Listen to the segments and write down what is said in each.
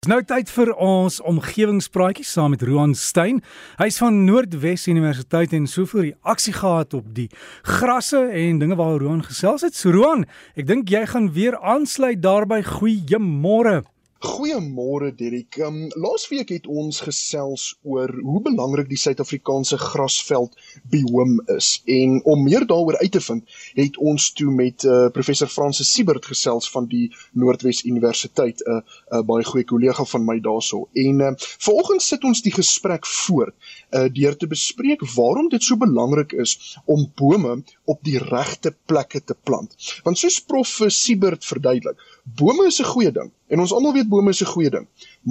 Dis nou tyd vir ons omgewingspraatjies saam met Roan Stein. Hy's van Noordwes Universiteit en soveel reaksie gehad op die grasse en dinge waar Roan gesels het. So Roan, ek dink jy gaan weer aansluit daarby. Goeiemôre. Goeiemôre Derek. Um, Laasweek het ons gesels oor hoe belangrik die Suid-Afrikaanse grasveld bioom is en om meer daaroor uit te vind, het ons toe met uh, professor Francis Siebert gesels van die Noordwes Universiteit, 'n uh, uh, baie goeie kollega van my daarso. En uh, vanoggend sit ons die gesprek voort uh, deur te bespreek waarom dit so belangrik is om bome op die regte plekke te plant. Want soos prof Siebert verduidelik, bome is 'n goeie ding en ons almal weet bome is 'n goeie ding.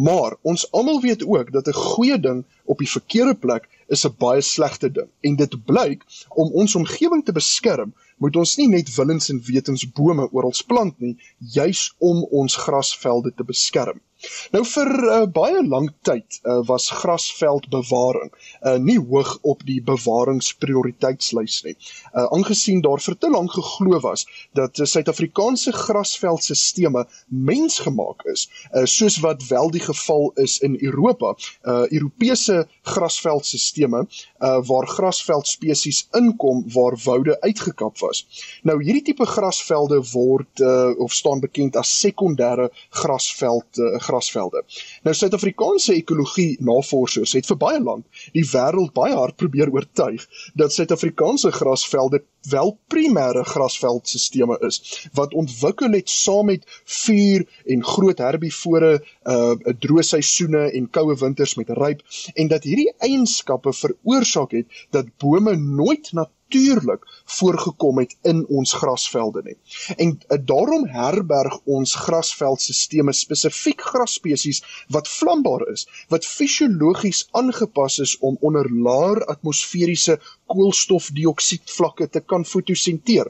Maar ons almal weet ook dat 'n goeie ding op die verkeerde plek is 'n baie slegte ding. En dit blyk om ons omgewing te beskerm, moet ons nie net willens en wetens bome oral plant nie, juis om ons grasvelde te beskerm. Nou vir uh, baie lank tyd uh, was grasveldbewaring uh, nie hoog op die bewaringsprioriteitslys nie. Uh, aangesien daar vir te lank geglo was dat Suid-Afrikaanse uh, grasveldstelsels mensgemaak is, uh, soos wat wel die geval is in Europa, uh, Europese grasveldstelsels uh, waar grasveldspesies inkom waar woude uitgekap was. Nou hierdie tipe grasvelde word uh, of staan bekend as sekondêre grasveld uh, grasvelde. Nou Suid-Afrikaanse ekologie navorsers het vir baie lank die wêreld baie hard probeer oortuig dat Suid-Afrikaanse grasvelde wel primêre grasveldstelsels is wat ontwikkel het saam met vuur en groot herbivore, uh droë seisoene en koue winters met ryp en dat hierdie eienskappe veroorsaak het dat bome nooit natuurlik voorgekom het in ons grasvelde nie. En uh, daarom herberg ons grasveldstelsels spesifiek grasspesies wat vlambaar is, wat fisiologies aangepas is om onder laer atmosferiese koolstofdioksied vlakke te kan fotosenteer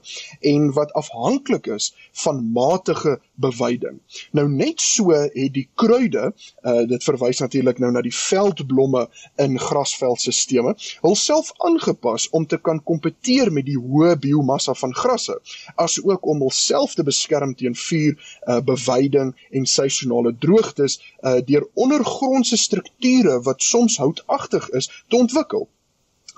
en wat afhanklik is van matige beweiding. Nou net so het die kruide, uh, dit verwys natuurlik nou na die veldblomme in grasveldstelsels, hulself aangepas om te kan kompeteer met die hoë biomassa van grasse, asook om hulself te beskerm teen vuur, uh, beweiding en seisonale droogtes uh, deur ondergrondse strukture wat soms houtagtig is te ontwikkel.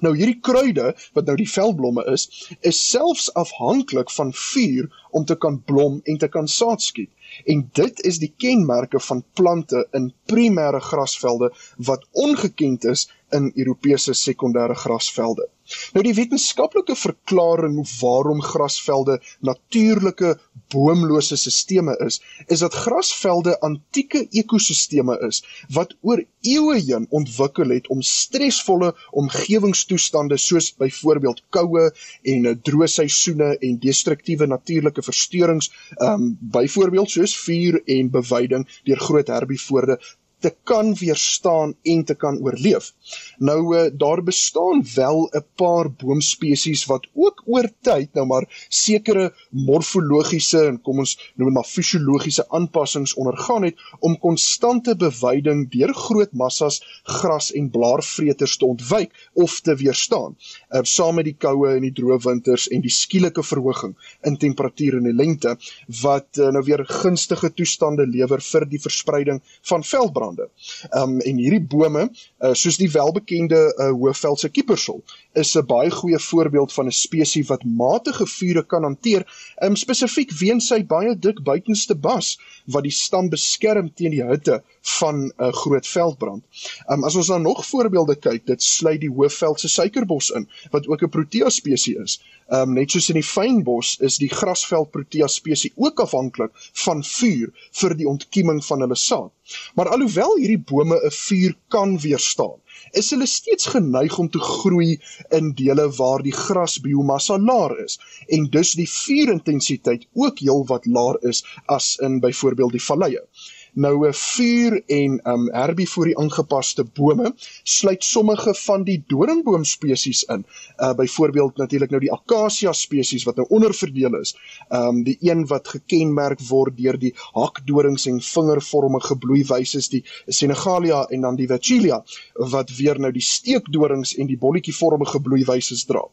Nou hierdie kruide wat nou die veldblomme is, is selfs afhanklik van vuur om te kan blom en te kan saad skiet. En dit is die kenmerke van plante in primêre grasvelde wat ongekend is in Europese sekondêre grasvelde. Nou die wetenskaplike verklaring waarom grasvelde natuurlike boomlose sisteme is, is dat grasvelde antieke ekosisteme is wat oor eeue heen ontwikkel het om stresvolle omgewingstoestande soos byvoorbeeld koue en droë seisoene en destruktiewe natuurlike versteurings, um byvoorbeeld soos vuur en beweiding deur groot herbivore te kan weerstaan en te kan oorleef. Nou uh, daar bestaan wel 'n paar boomspesies wat ook oor tyd nou maar sekere morfologiese en kom ons noem dit maar fisiologiese aanpassings ondergaan het om konstante beweiding deur groot massas gras en blaarvreters te ontwyk of te weerstaan. Uh, saam met die koue en die droë winters en die skielike verhoging in temperatuur en die lengte wat uh, nou weer gunstige toestande lewer vir die verspreiding van veldbrand brande. Um en hierdie bome, uh, soos die welbekende uh, Hoëveldse kiepersel, is 'n baie goeie voorbeeld van 'n spesies wat matige vure kan hanteer, um spesifiek weens sy baie dik buitenste bas wat die stam beskerm teen die hitte van 'n uh, groot veldbrand. Um as ons dan nog voorbeelde kyk, dit sluit die Hoëveldse suikerbos in, wat ook 'n protea spesies is. Um net soos in die fynbos is die grasveld protea spesies ook afhanklik van vuur vir die ontkieming van hulle saad. Maar alhoewel hierdie bome 'n vuur kan weerstaan, is hulle steeds geneig om te groei in dele waar die grasbiomassa laer is en dus die vuurintensiteit ook heelwat laer is as in byvoorbeeld die valleie. Nou 'n vuur en um herbivorie aangepaste bome sluit sommige van die doringboom spesies in. Uh byvoorbeeld natuurlik nou die akasia spesies wat nou onderverdeel is. Um die een wat gekenmerk word deur die hakdorings en vingervormige bloeiwyse die Senegalia en dan die Vachelia wat weer nou die steekdorings en die bolletjievormige bloeiwyse dra.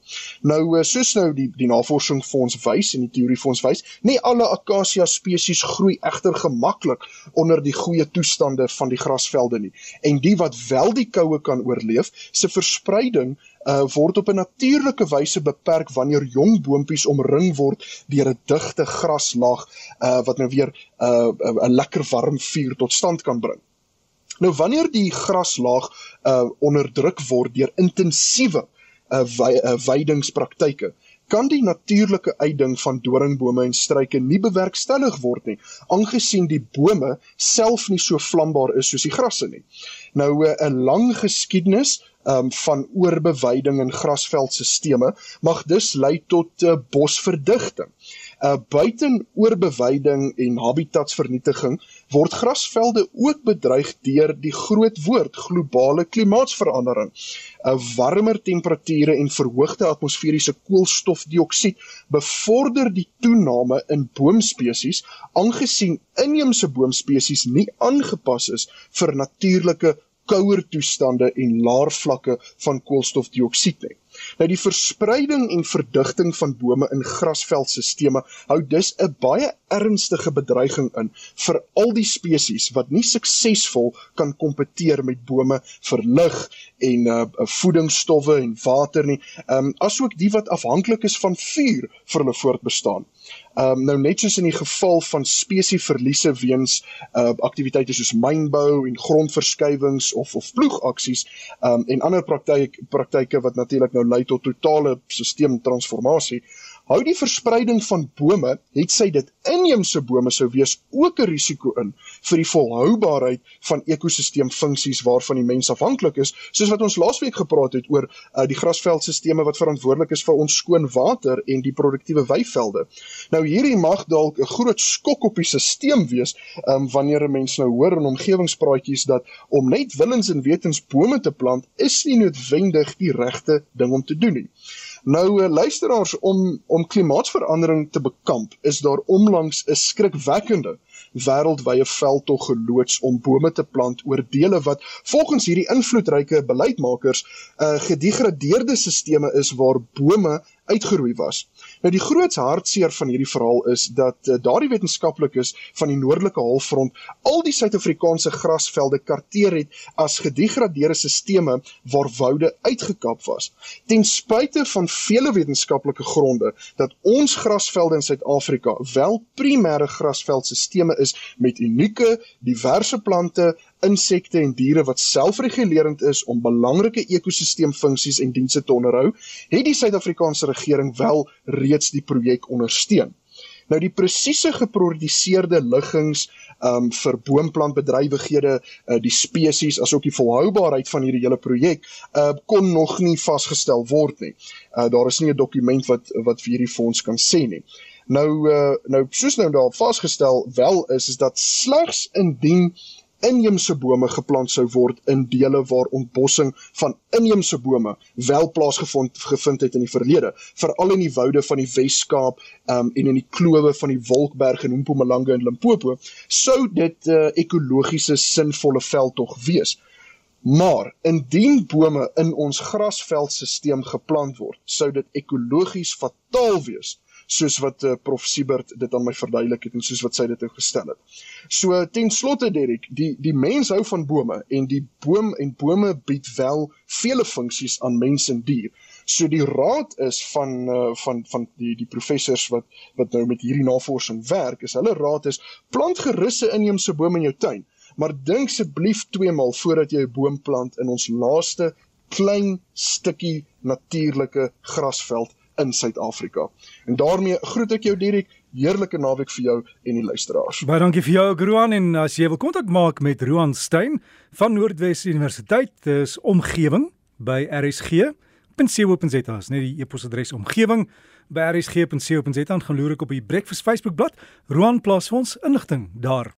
Nou uh, soos nou die die navorsing vir ons wys en die teorie vir ons wys, nie alle akasia spesies groei egter gemaklik die goeie toestande van die grasvelde nie. En die wat wel die koue kan oorleef, se verspreiding uh, word op 'n natuurlike wyse beperk wanneer jong boontjies omring word deur 'n digte graslaag uh, wat nou weer 'n uh, 'n lekker warm vuur tot stand kan bring. Nou wanneer die graslaag uh, onderdruk word deur intensiewe uh, weidingspraktyke, uh, kan die natuurlike uitding van doringbome en struike nie bewerkstellig word nie, aangesien die bome self nie so vlambaar is soos die grasse nie. Nou eh, 'n lang geskiedenis um, van oorbeweiding in grasveldstelsels mag dus lei tot uh, bosverdigting. Uh buiten oorbeweiding en habitatsvernietiging word grasvelde ook bedreig deur die groot woord globale klimaatsverandering. 'n Warmer temperature en verhoogde atmosferiese koolstofdioksied bevorder die toename in boomspesies aangesien inheemse boomspesies nie aangepas is vir natuurlike kouer toestande en laer vlakke van koolstofdioksied nie. Nou die verspreiding en verdigting van bome in grasveldstelsels hou dus 'n baie ernstige bedreiging in vir al die spesies wat nie suksesvol kan kompeteer met bome vir lig en uh, voedingsstowwe en water nie, um, asook die wat afhanklik is van vuur vir hulle voortbestaan. Um, nou net soos in die geval van spesieverliese weens uh, aktiwiteite soos mynbou en grondverskuiwings of of ploegaksies um, en ander praktyke praktyke wat natuurlik nou lei tot totale stelseltransformasie hou die verspreiding van bome, het sy dit inheemse bome sou wees ook 'n risiko in vir die volhoubaarheid van ekosisteemfunksies waarvan die mens afhanklik is, soos wat ons laasweek gepraat het oor uh, die grasveldstelsels wat verantwoordelik is vir ons skoon water en die produktiewe weivelde. Nou hierdie mag dalk 'n groot skok op die stelsel wees, um, wanneer 'n mens nou hoor in omgewingspraatjies dat om net willens en wetens bome te plant is nie noodwendig die regte ding om te doen nie. Nou eh, luisteraars om om klimaatsverandering te bekamp, is daar onlangs 'n skrikwekkende wêreldwye veldtog geloods om bome te plant oor dele wat volgens hierdie invloedryke beleidsmakers 'n uh, eh, gedegradeerde stelsels is waar bome uitgeroei was. Nou die groot hartseer van hierdie verhaal is dat uh, daardie wetenskaplikes van die noordelike halfrond al die Suid-Afrikaanse grasvelde karteer het as gedegradeerde sisteme waar woude uitgekap was. Ten spyte van vele wetenskaplike gronde dat ons grasvelde in Suid-Afrika wel primêre grasveldstelsels is met unieke, diverse plante, insekte en diere wat selfregulerend is om belangrike ekosisteemfunksies en dienste te onderhou, het die Suid-Afrikaanse regering wel reeds die projek ondersteun. Nou die presiese geproduseerde liggings um vir boomplantbedrywighede, uh, die spesies asook die volhoubaarheid van hierdie hele projek uh kon nog nie vasgestel word nie. Uh daar is nie 'n dokument wat wat vir hierdie fonds kan sê nie. Nou uh nou soos nou daar vasgestel wel is is dat slegs indien inheemse bome geplant sou word in dele waar ontbossing van inheemse bome wel plaasgevind gevind het in die verlede, veral in die woude van die Wes-Kaap um, en in die klowe van die Wolkberg en Mpumalanga en Limpopo, sou dit 'n uh, ekologiese sinvolle veldtog wees. Maar indien bome in ons grasveldstelsel geplant word, sou dit ekologies fataal wees soos wat uh, prof Siebert dit aan my verduidelik het en soos wat sy dit ook gestel het. So ten slotte Derek, die die mens hou van bome en die boom en bome bied wel vele funksies aan mens en dier. So die raad is van uh, van van die die professors wat wat nou met hierdie navorsing werk, is hulle raad is plant gerusse inheemse bome in jou tuin, maar dink asseblief twee maal voordat jy 'n boom plant in ons laaste klein stukkie natuurlike grasveld in Suid-Afrika. En daarmee groet ek jou Dirk, heerlike naweek vir jou en die luisteraars. Baie dankie vir jou Roan en as jy wil kontak maak met Roan Stein van Noordwes Universiteit, dis omgewing by rsg.co.za, net die e-posadres omgewing by rsg.co.za gaan loer ek op die Breakfast Facebook bladsy. Roan plaas vir ons inligting daar.